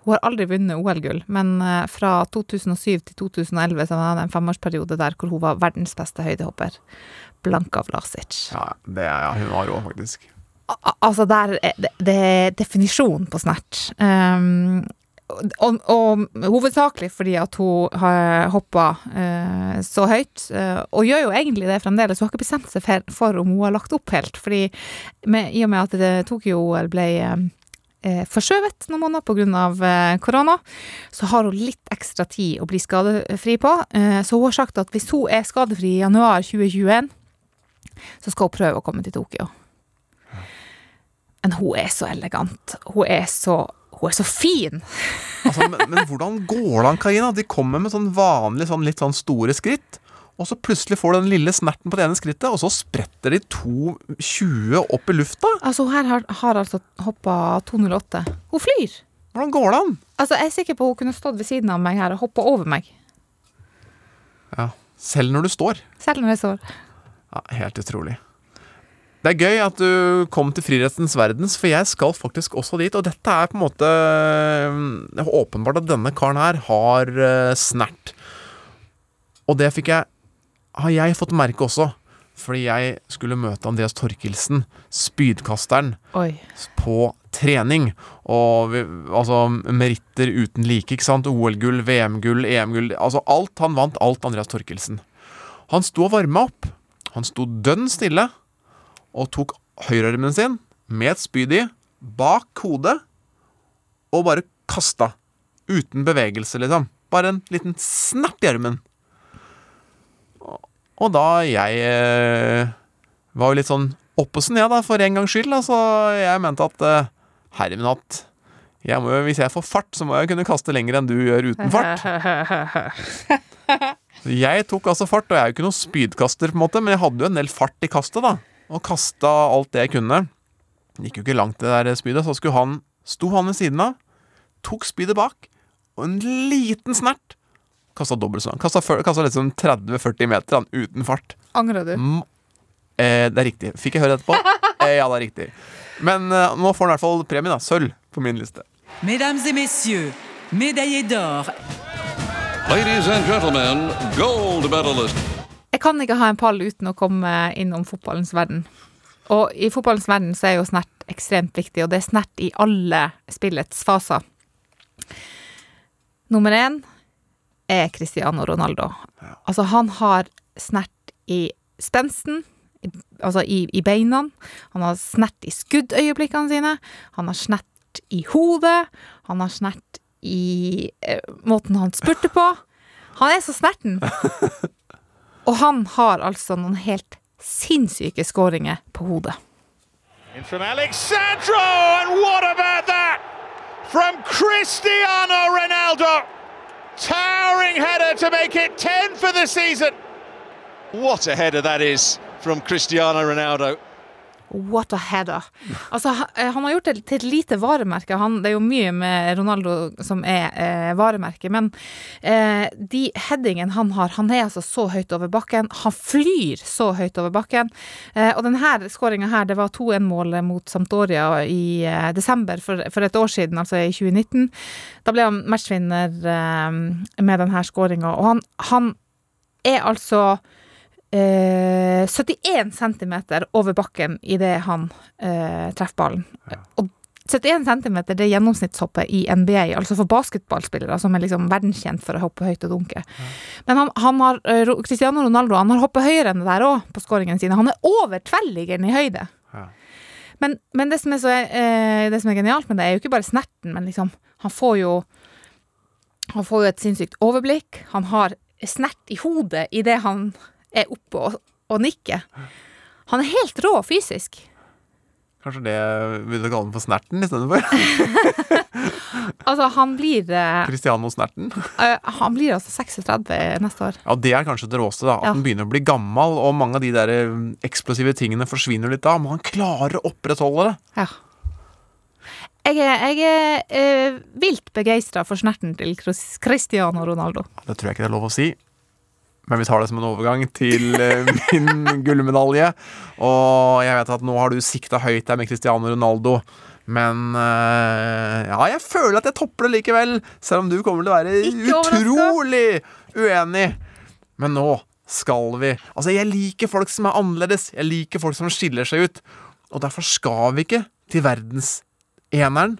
Hun har aldri vunnet OL-gull, men eh, fra 2007 til 2011 så var det en femårsperiode der hvor hun var verdens beste høydehopper. Blanka Vlasic. Ja, det er, ja hun var rå, faktisk. Al- Altså, der er det, det er definisjonen på snert. Um, og, og hovedsakelig fordi at hun har hoppa uh, så høyt, uh, og gjør jo egentlig det fremdeles. Hun har ikke bestemt seg for, for om hun har lagt opp helt, fordi med, i og med at Tokyo-OL ble eh, eh, forskjøvet noen måneder pga. Eh, korona, så har hun litt ekstra tid å bli skadefri på. Eh, så hun har sagt at hvis hun er skadefri i januar 2021, så skal hun prøve å komme til Tokyo. Men hun er så elegant. Hun er så, hun er så fin. Altså, men, men hvordan går det an, Karina? De kommer med sånn vanlig, sånn litt sånn store skritt. Og så plutselig får du den lille snerten på det ene skrittet, og så spretter de 2,20 opp i lufta. Altså, hun her har, har altså hoppa 208. Hun flyr! Hvordan går det an? Altså, jeg er sikker på hun kunne stått ved siden av meg her og hoppa over meg. Ja, Selv når du står. Selv når jeg står. Ja, helt utrolig. Det er gøy at du kom til frirettens verdens, for jeg skal faktisk også dit. Og dette er på en måte er åpenbart at denne karen her har eh, snert. Og det fikk jeg Har jeg fått merke også. Fordi jeg skulle møte Andreas Torkelsen, spydkasteren, Oi. på trening. Og vi, altså meritter uten like, ikke sant. OL-gull, VM-gull, EM-gull. Altså alt han vant, alt Andreas Torkelsen. Han sto og varma opp. Han sto dønn stille og tok høyrearmen sin med et spyd i bak hodet og bare kasta. Uten bevegelse, liksom. Bare en liten snert i armen. Og- da jeg eh, var jo litt sånn oppåsen, jeg, da, for en gangs skyld. Altså, jeg mente at eh, herre min hatt jeg må Hvis jeg får fart, så må jeg kunne kaste lenger enn du gjør uten fart. Så Jeg tok altså fart, og jeg er jo ikke noen spydkaster, på en måte, men jeg hadde jo en del fart i kastet, da. Og kasta alt det jeg kunne. Det gikk jo ikke langt, det der spydet. Så skulle han, sto han ved siden av, tok spydet bak, og en liten snert kasta dobbelt så langt. Kasta, liksom 30-40 meter han, uten fart. Angra du? Mm, eh, det er riktig. Fikk jeg høre etterpå? Eh, ja, det er riktig. Men eh, nå får han i hvert fall premie, da. Sølv på min liste. Mesdames et messieurs, médaillé d'or, Ladies and gentlemen, gold medalist. Jeg kan ikke ha en pall uten å komme innom fotballens verden. Og i fotballens verden så er jo snert ekstremt viktig, og det er snert i alle spillets faser. Nummer én er Cristiano Ronaldo. Altså, han har snert i spensten, altså i, i beina. Han har snert i skuddøyeblikkene sine. Han har snert i hodet. Han har snert i eh, måten han spurte på. Han er så snerten. Og han har altså noen helt sinnssyke skåringer på hodet. In from Alexandro, and what about that? From Cristiano Ronaldo. Towering header to make it 10 for the season. What a header that is from Cristiano Ronaldo. What a header. Altså, eh, han har gjort det til et lite varemerke. Han, det er jo mye med Ronaldo som er eh, varemerke, men eh, de headingene han har Han er altså så høyt over bakken. Han flyr så høyt over bakken. Eh, og denne skåringa her, det var 2-1-målet mot Sampdoria i eh, desember for, for et år siden, altså i 2019. Da ble han matchvinner eh, med denne skåringa, og han, han er altså eh, 71 cm over bakken idet han eh, treffer ballen. Og 71 cm det er gjennomsnittshoppet i NBA, altså for basketballspillere som er liksom verdenskjent for å hoppe høyt og dunke. Men han, han har, eh, Cristiano Ronaldo han har hoppet høyere enn det der òg på skåringene sine. Han er over tverrliggeren i høyde. Men, men det, som så, eh, det som er genialt med det, er jo ikke bare snerten, men liksom Han får jo Han får jo et sinnssykt overblikk. Han har snert i hodet idet han er oppe og, og nikker. Han er helt rå fysisk. Kanskje det vil du kalle den for Snerten istedenfor? Altså, han blir eh, Cristiano Snerten. eh, Han blir altså 36 neste år. Ja, det er kanskje det råeste, da. At Ja. han begynner å bli gammel, og mange av de der eh, eksplosive tingene forsvinner litt da. Men han klarer å opprettholde det. Ja. Jeg er, jeg er eh, vilt begeistra for snerten til Cris- Cristiano Ronaldo. Det tror jeg ikke det er lov å si. Men vi tar det som en overgang til eh, min gullmedalje. Og jeg vet at nå har du sikta høyt der med Cristiano Ronaldo. Men eh, ja, jeg føler at jeg topper det likevel. Selv om du kommer til å være utrolig uenig. Men nå skal vi Altså, jeg liker folk som er annerledes. Jeg liker folk som skiller seg ut. Og derfor skal vi ikke til verdenseneren,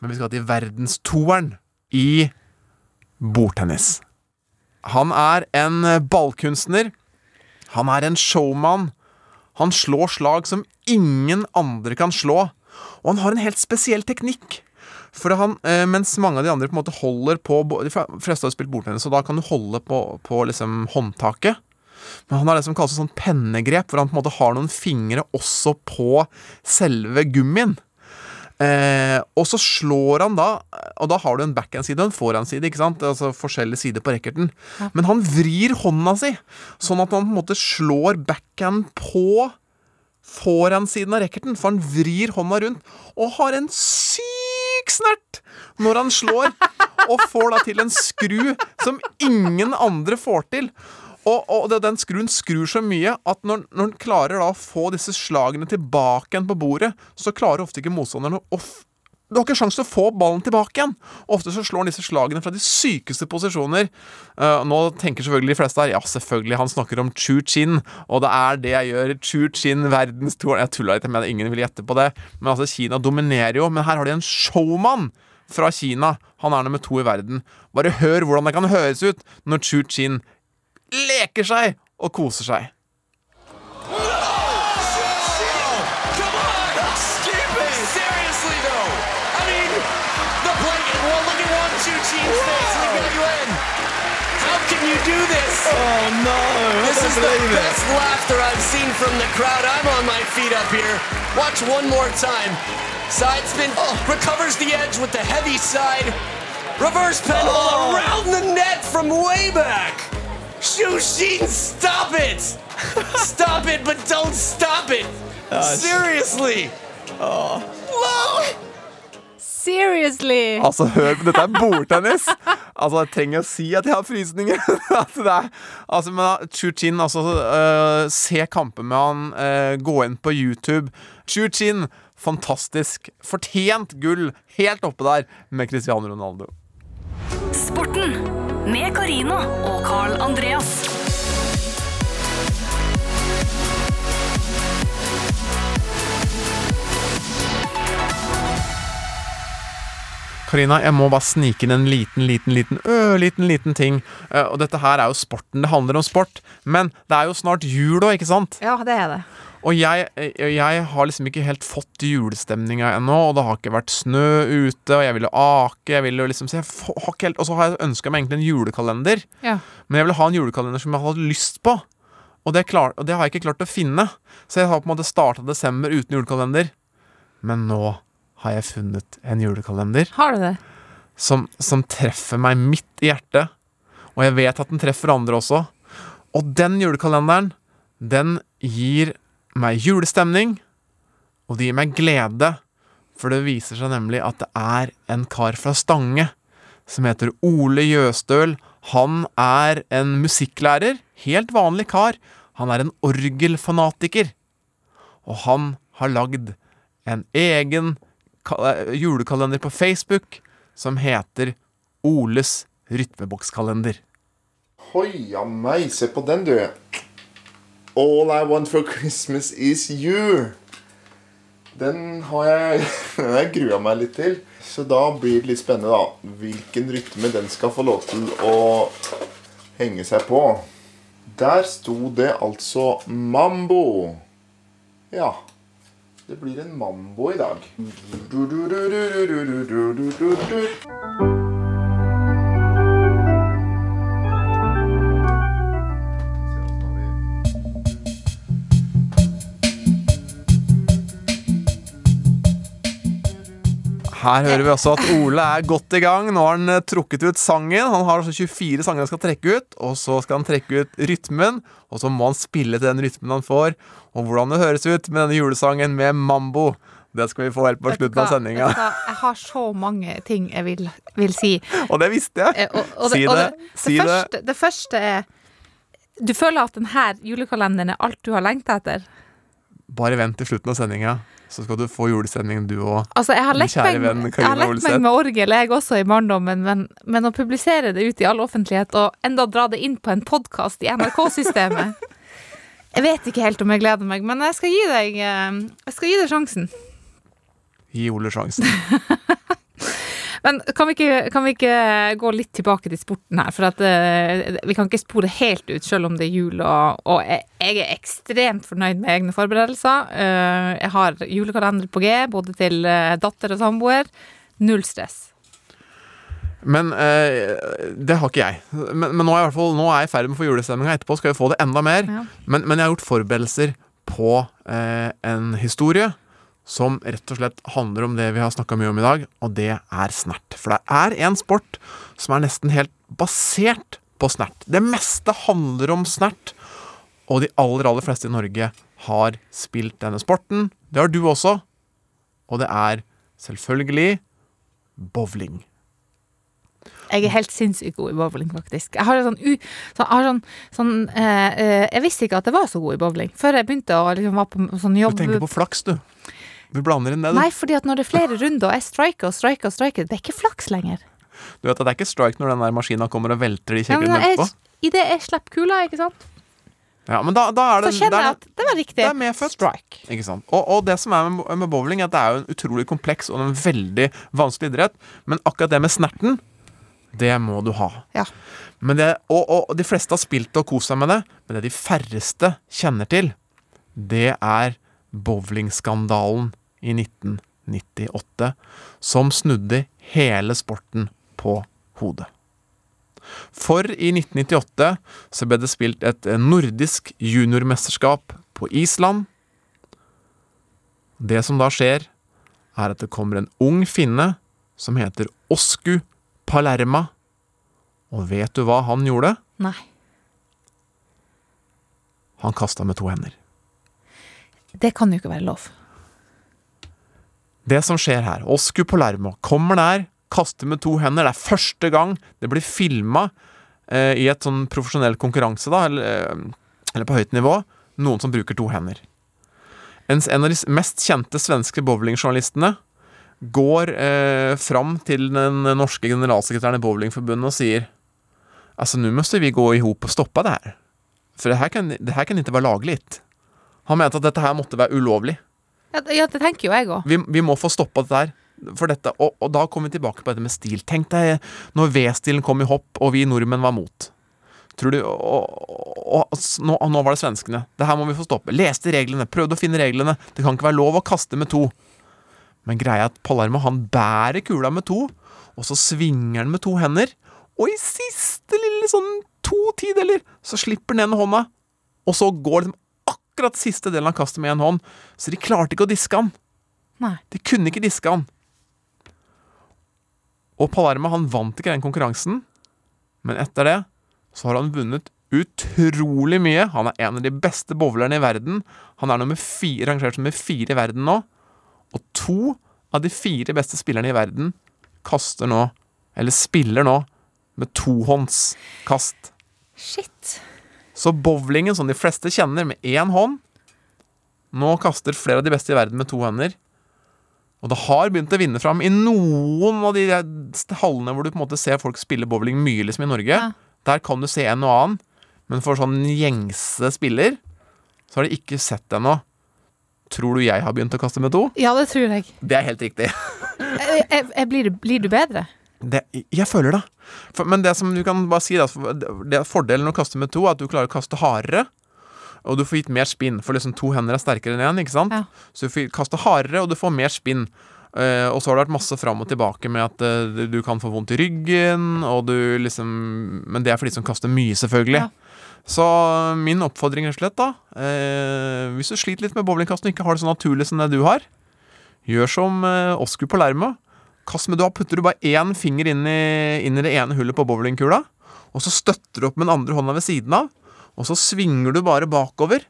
men vi skal til verdenstoeren i bordtennis. Han er en ballkunstner. Han er en showman. Han slår slag som ingen andre kan slå. Og han har en helt spesiell teknikk. For han, eh, mens mange av de andre på en måte holder på De fleste har spilt bordtennis, og da kan du holde på, på liksom håndtaket. Men han har det som kalles sånn pennegrep, hvor han på en måte har noen fingre også på selve gummien. Eh, og så slår han da Og da har du en backhand-side og en forehand-side. ikke sant? Altså forskjellige sider på racketen. Men han vrir hånda si, sånn at han på en måte slår backhand på forehand-siden av racketen. For han vrir hånda rundt og har en syk snert når han slår. Og får da til en skru som ingen andre får til. Og, og den skruen skrur så mye at når, når den klarer å få disse slagene tilbake igjen på bordet, så klarer ofte ikke motstanderen å Du har ikke sjanse til å få ballen tilbake igjen. Ofte så slår han disse slagene fra de sykeste posisjoner. Uh, nå tenker selvfølgelig de fleste her Ja, selvfølgelig, han snakker om Chu Chin, og det er det jeg gjør. Chu Chin, verdenstoeren Jeg tulla litt, men ingen vil gjette på det. Men altså, Kina dominerer jo. Men her har de en showman fra Kina. Han er nummer to i verden. Bare hør hvordan det kan høres ut når Chu Chin leker seg og koser seg. Stupid! Seriously, though. I mean, the blanket. Well, look at one Chu Chi's face. Look at you in. How can you do this? Oh no! This is the it. best laughter I've seen from the crowd. I'm on my feet up here. Watch one more time. Side spin. Oh, recovers the edge with the heavy side. Reverse pendulum Oh. around the net from way back. Shushin, stop it! stop it, but don't stop it! Seriously! Wow! Seriously! Altså, hør på dette er bordtennis! Altså, jeg trenger å si at jeg har frysninger. At det er, altså, men Chu Chin, altså uh, Se kamper med han. Uh, gå inn på YouTube. Chu Chin, fantastisk. Fortjent gull. Helt oppe der med Cristiano Ronaldo. Sporten med Karina og Carl Andreas. Karina, jeg må bare snike inn en liten, liten, liten, ørliten, liten ting. Eh, og dette her er jo sporten. Det handler om sport. Men det er jo snart jul òg, ikke sant? Ja, det er det. Og jeg, eh, jeg har liksom ikke helt fått julestemninga ennå, og det har ikke vært snø ute, og jeg ville ake, jeg ville liksom så jeg har ikke helt, Og så har jeg ønska meg egentlig en julekalender. Ja. Men jeg ville ha en julekalender som jeg hadde lyst på. Og det, klar, og det har jeg ikke klart å finne. Så jeg har på en måte starta desember uten julekalender. Men nå har jeg funnet en julekalender Har du det? som, som treffer meg midt i hjertet. Og jeg vet at den treffer andre også. Og den julekalenderen, den gir meg julestemning, og det gir meg glede. For det viser seg nemlig at det er en kar fra Stange som heter Ole Jøstøl. Han er en musikklærer. Helt vanlig kar. Han er en orgelfanatiker. Og han har lagd en egen eh, julekalender på Facebook som heter Oles rytmebokskalender. Hoia meg, se på den, du. All I want for Christmas is you. Den har jeg, den jeg grua meg litt til. Så da blir det litt spennende, da. Hvilken rytme den skal få lov til å henge seg på. Der sto det altså mambo. Ja. Det blir en mambo i dag. Du, du, du, du, du, du, du, du, du, Her hører vi også at Ole er godt i gang. Nå har han eh, trukket ut sangen. Han har altså 24 sanger han skal trekke ut, og så skal han trekke ut rytmen. Og så må han spille til den rytmen han får. Og hvordan det høres ut med denne julesangen med mambo, det skal vi få helt på slutten av sendinga. Jeg har så mange ting jeg vil, vil si. Og det visste jeg. Eh, og- og Si og det. Si det. første, det første er Du føler at denne julekalenderen er alt du har lengta etter? Bare vent til slutten av sendinga, så skal du få julestemning, du òg. Altså, jeg har lekt meg, venn jeg har lekt meg med orgel, jeg også, i barndommen, men, men å publisere det ut i all offentlighet, og enda dra det inn på en podkast i NRK-systemet Jeg vet ikke helt om jeg gleder meg, men jeg skal gi deg, eh, jeg skal gi deg sjansen. Gi Ole sjansen. Men kan vi, ikke, kan vi ikke gå litt tilbake til sporten her? For at uh, vi kan ikke spore helt ut, selv om det er jul. Og, og jeg, jeg er ekstremt fornøyd med egne forberedelser. Uh, jeg har julekalender på G, både til uh, datter og samboer. Null stress. Men eh, det har ikke jeg. Men, men nå, er jeg fall, nå er jeg i ferd med å få julestemninga. Etterpå skal vi få det enda mer. Ja. Men, men jeg har gjort forberedelser på en historie som rett og slett handler om det vi har snakka mye om i dag, og det er snert. For det er en sport som er nesten helt basert på snert. Det meste handler om snert, og de aller, aller fleste i Norge har spilt denne sporten. Det har du også. Og det er selvfølgelig bowling. Jeg er helt sinnssykt god i bowling, faktisk. Jeg har sånn, u, så, jeg, har sånn, sånn eh, eh, jeg visste ikke at jeg var så god i bowling før jeg begynte å liksom, være på sånn jobb. Du tenker på flaks, du. Du blander inn det, du. Nei, fordi at når det er flere runder, og jeg striker og striker og striker, det er ikke flaks lenger. Du vet at det er ikke strike når den der maskina kommer og velter de Ja, kjeglene jeg, etterpå? Idet jeg slipper kula, ikke sant, Ja, men da, da er det så kjenner jeg at det var riktig. Det er medfødt. Strike. Ikke sant? Og, og det som er med, med bowling, er at det er jo en utrolig kompleks og en veldig vanskelig idrett. Men akkurat det med snerten, det må du ha. Ja. Men det, og, og de fleste har spilt og kost seg med det, men det de færreste kjenner til, det er bowlingskandalen i 1998, som snudde hele sporten på hodet. For i 1998 så ble det spilt et nordisk juniormesterskap på Island. Det som da skjer, er at det kommer en ung finne som heter Osku Palerma. Og vet du hva han gjorde? Nei. Han kasta med to hender. Det kan jo ikke være lov. Det som skjer her, Osku Palermo kommer der, kaster med to hender. Det er første gang det blir filma eh, i et sånn profesjonell konkurranse, da, eller, eh, eller på høyt nivå, noen som bruker to hender. En, en av de mest kjente svenske bowlingjournalistene går eh, fram til den norske generalsekretæren i Bowlingforbundet og sier Altså, nå må vi gå ihop og stoppe det her. For det her kan, det her kan ikke være laglig. Han mente at dette her måtte være ulovlig. Ja, det- ja, det tenker jo jeg òg. Vi, vi må få stoppa dette her. For dette, og, og da kommer vi tilbake på dette med stil. Tenk deg når V-stilen kom i hopp, og vi nordmenn var mot. Tror du, og, og, nå, nå var det svenskene. Det her må vi få stoppe. Leste reglene, prøvde å finne reglene. Det kan ikke være lov å kaste med to. Men greia er at Palermo han bærer kula med to, og så svinger han med to hender. Og i siste lille sånn to tideler så slipper han ene hånda, og så går liksom akkurat siste delen av kastet med én hånd. Så de klarte ikke å diske han. Nei. De kunne ikke diske han. Og Palerma han vant ikke den konkurransen, men etter det så har han vunnet utrolig mye. Han er en av de beste bowlerne i verden. Han er nummer fire, rangert som nummer fire i verden nå. Og to av de fire beste spillerne i verden kaster nå, eller spiller nå, med tohåndskast. Shit. Så bowlingen, som de fleste kjenner, med én hånd Nå kaster flere av de beste i verden med to hender. Og det har begynt å vinne fram i noen av de hallene hvor du på en måte ser folk spille bowling mye, liksom i Norge. Der kan du se en og annen, men for sånn gjengse spiller så har de ikke sett det ennå. Tror du jeg har begynt å kaste med to? Ja, det tror jeg. Det er helt riktig. Jeg, jeg, jeg blir, blir du bedre? Det, jeg føler det. For, men det som du kan bare si, da, det er fordelen med å kaste med to, er at du klarer å kaste hardere. Og du får gitt mer spinn, for liksom to hender er sterkere enn én. ikke sant? Så du får kaste hardere, og du får mer spinn. Uh, og så har det vært masse fram og tilbake med at uh, du kan få vondt i ryggen, og du liksom Men det er for de som kaster mye, selvfølgelig. Så min oppfordring rett og slett, da eh, Hvis du sliter litt med bowlingkasting og ikke har det så naturlig som det du har, gjør som eh, på Palermo. Kast med Da putter du bare én finger inn i, inn i det ene hullet på bowlingkula, og så støtter du opp med den andre hånda ved siden av, og så svinger du bare bakover,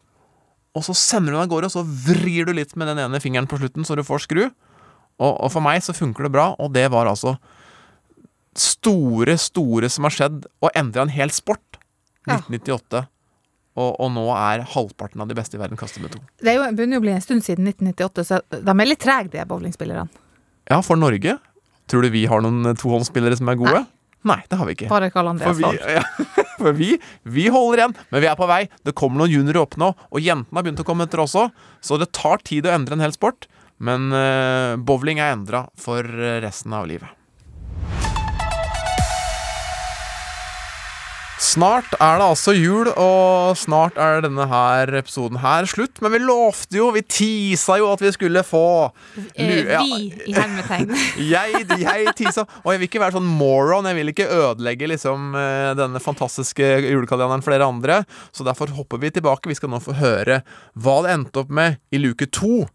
og så sender du den av gårde, og så vrir du litt med den ene fingeren på slutten, så du får skru. Og, og for meg så funker det bra, og det var altså store, store som har skjedd, og endra en hel sport. Ja. 1998. Og, og nå er halvparten av de beste i verden kastet med to. Det er jo, begynner jo å bli en stund siden 1998, så de er litt trege, de bowlingspillerne. Ja, for Norge. Tror du vi har noen tohåndsspillere som er gode? Nei, det har vi ikke. Bare Karl Andreas For vi, ja, for vi, vi holder igjen, men vi er på vei. Det kommer noen juniorer opp nå, og jentene har begynt å komme etter også. Så det tar tid å endre en hel sport, men uh, bowling er endra for eh, resten av livet. Snart er det altså jul, og snart er denne her episoden her slutt. Men vi lovte jo, vi tisa jo at vi skulle få Eh, vi, i hermetegn. jeg, jeg tisa, og jeg vil ikke være sånn moron. Jeg vil ikke ødelegge liksom eh, denne fantastiske julekalenderen for dere andre. Så derfor hopper vi tilbake. Vi skal nå få høre hva det endte opp med i luke to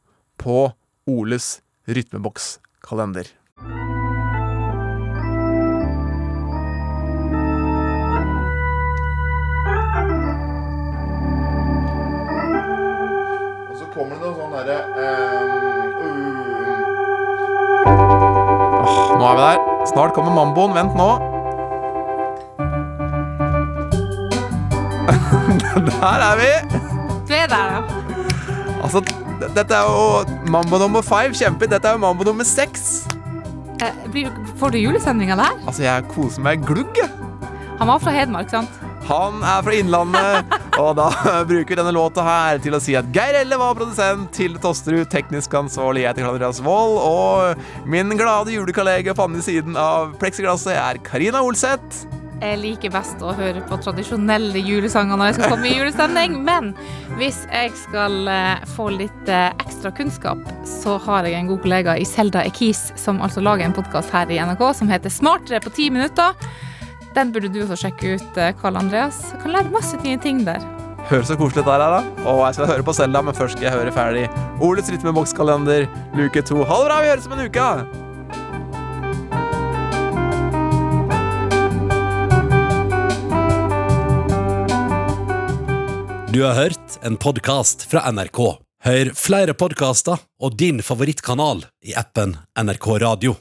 på Oles rytmebokskalender. Der. Kommer mamboen. Vent nå. der er vi. Du er der, ja. Altså, dette er jo mambo nummer five. Kjempe. Dette er jo mambo nummer seks. Eh, får du julesending av det her? Altså, jeg koser meg glugg, jeg. Han var fra Hedmark, sant? Han er fra Innlandet, og da bruker vi denne låta her til å si at Geir Elle var produsent, Tilde Tosterud teknisk ansvarlig, jeg heter Andreas Wold, og min glade julekollega på andre siden av pleksiglasset er Karina Olseth. Jeg liker best å høre på tradisjonelle julesanger når jeg skal komme i julestemning, men hvis jeg skal eh, få litt eh, ekstra kunnskap, så har jeg en god kollega i Selda Ekiz, som altså lager en podkast her i NRK som heter Smartere på ti minutter. Den burde du også sjekke ut, eh, Karl Andreas. Du kan lære masse nye ting der. Høres så koselig ut der, da. Og jeg skal høre på Selda, men først skal jeg høre ferdig Olets rytmebokskalender, luke to. Ha det bra, vi høres om en uke! Du har hørt en podkast fra NRK. Hør flere podkaster og din favorittkanal i appen NRK Radio.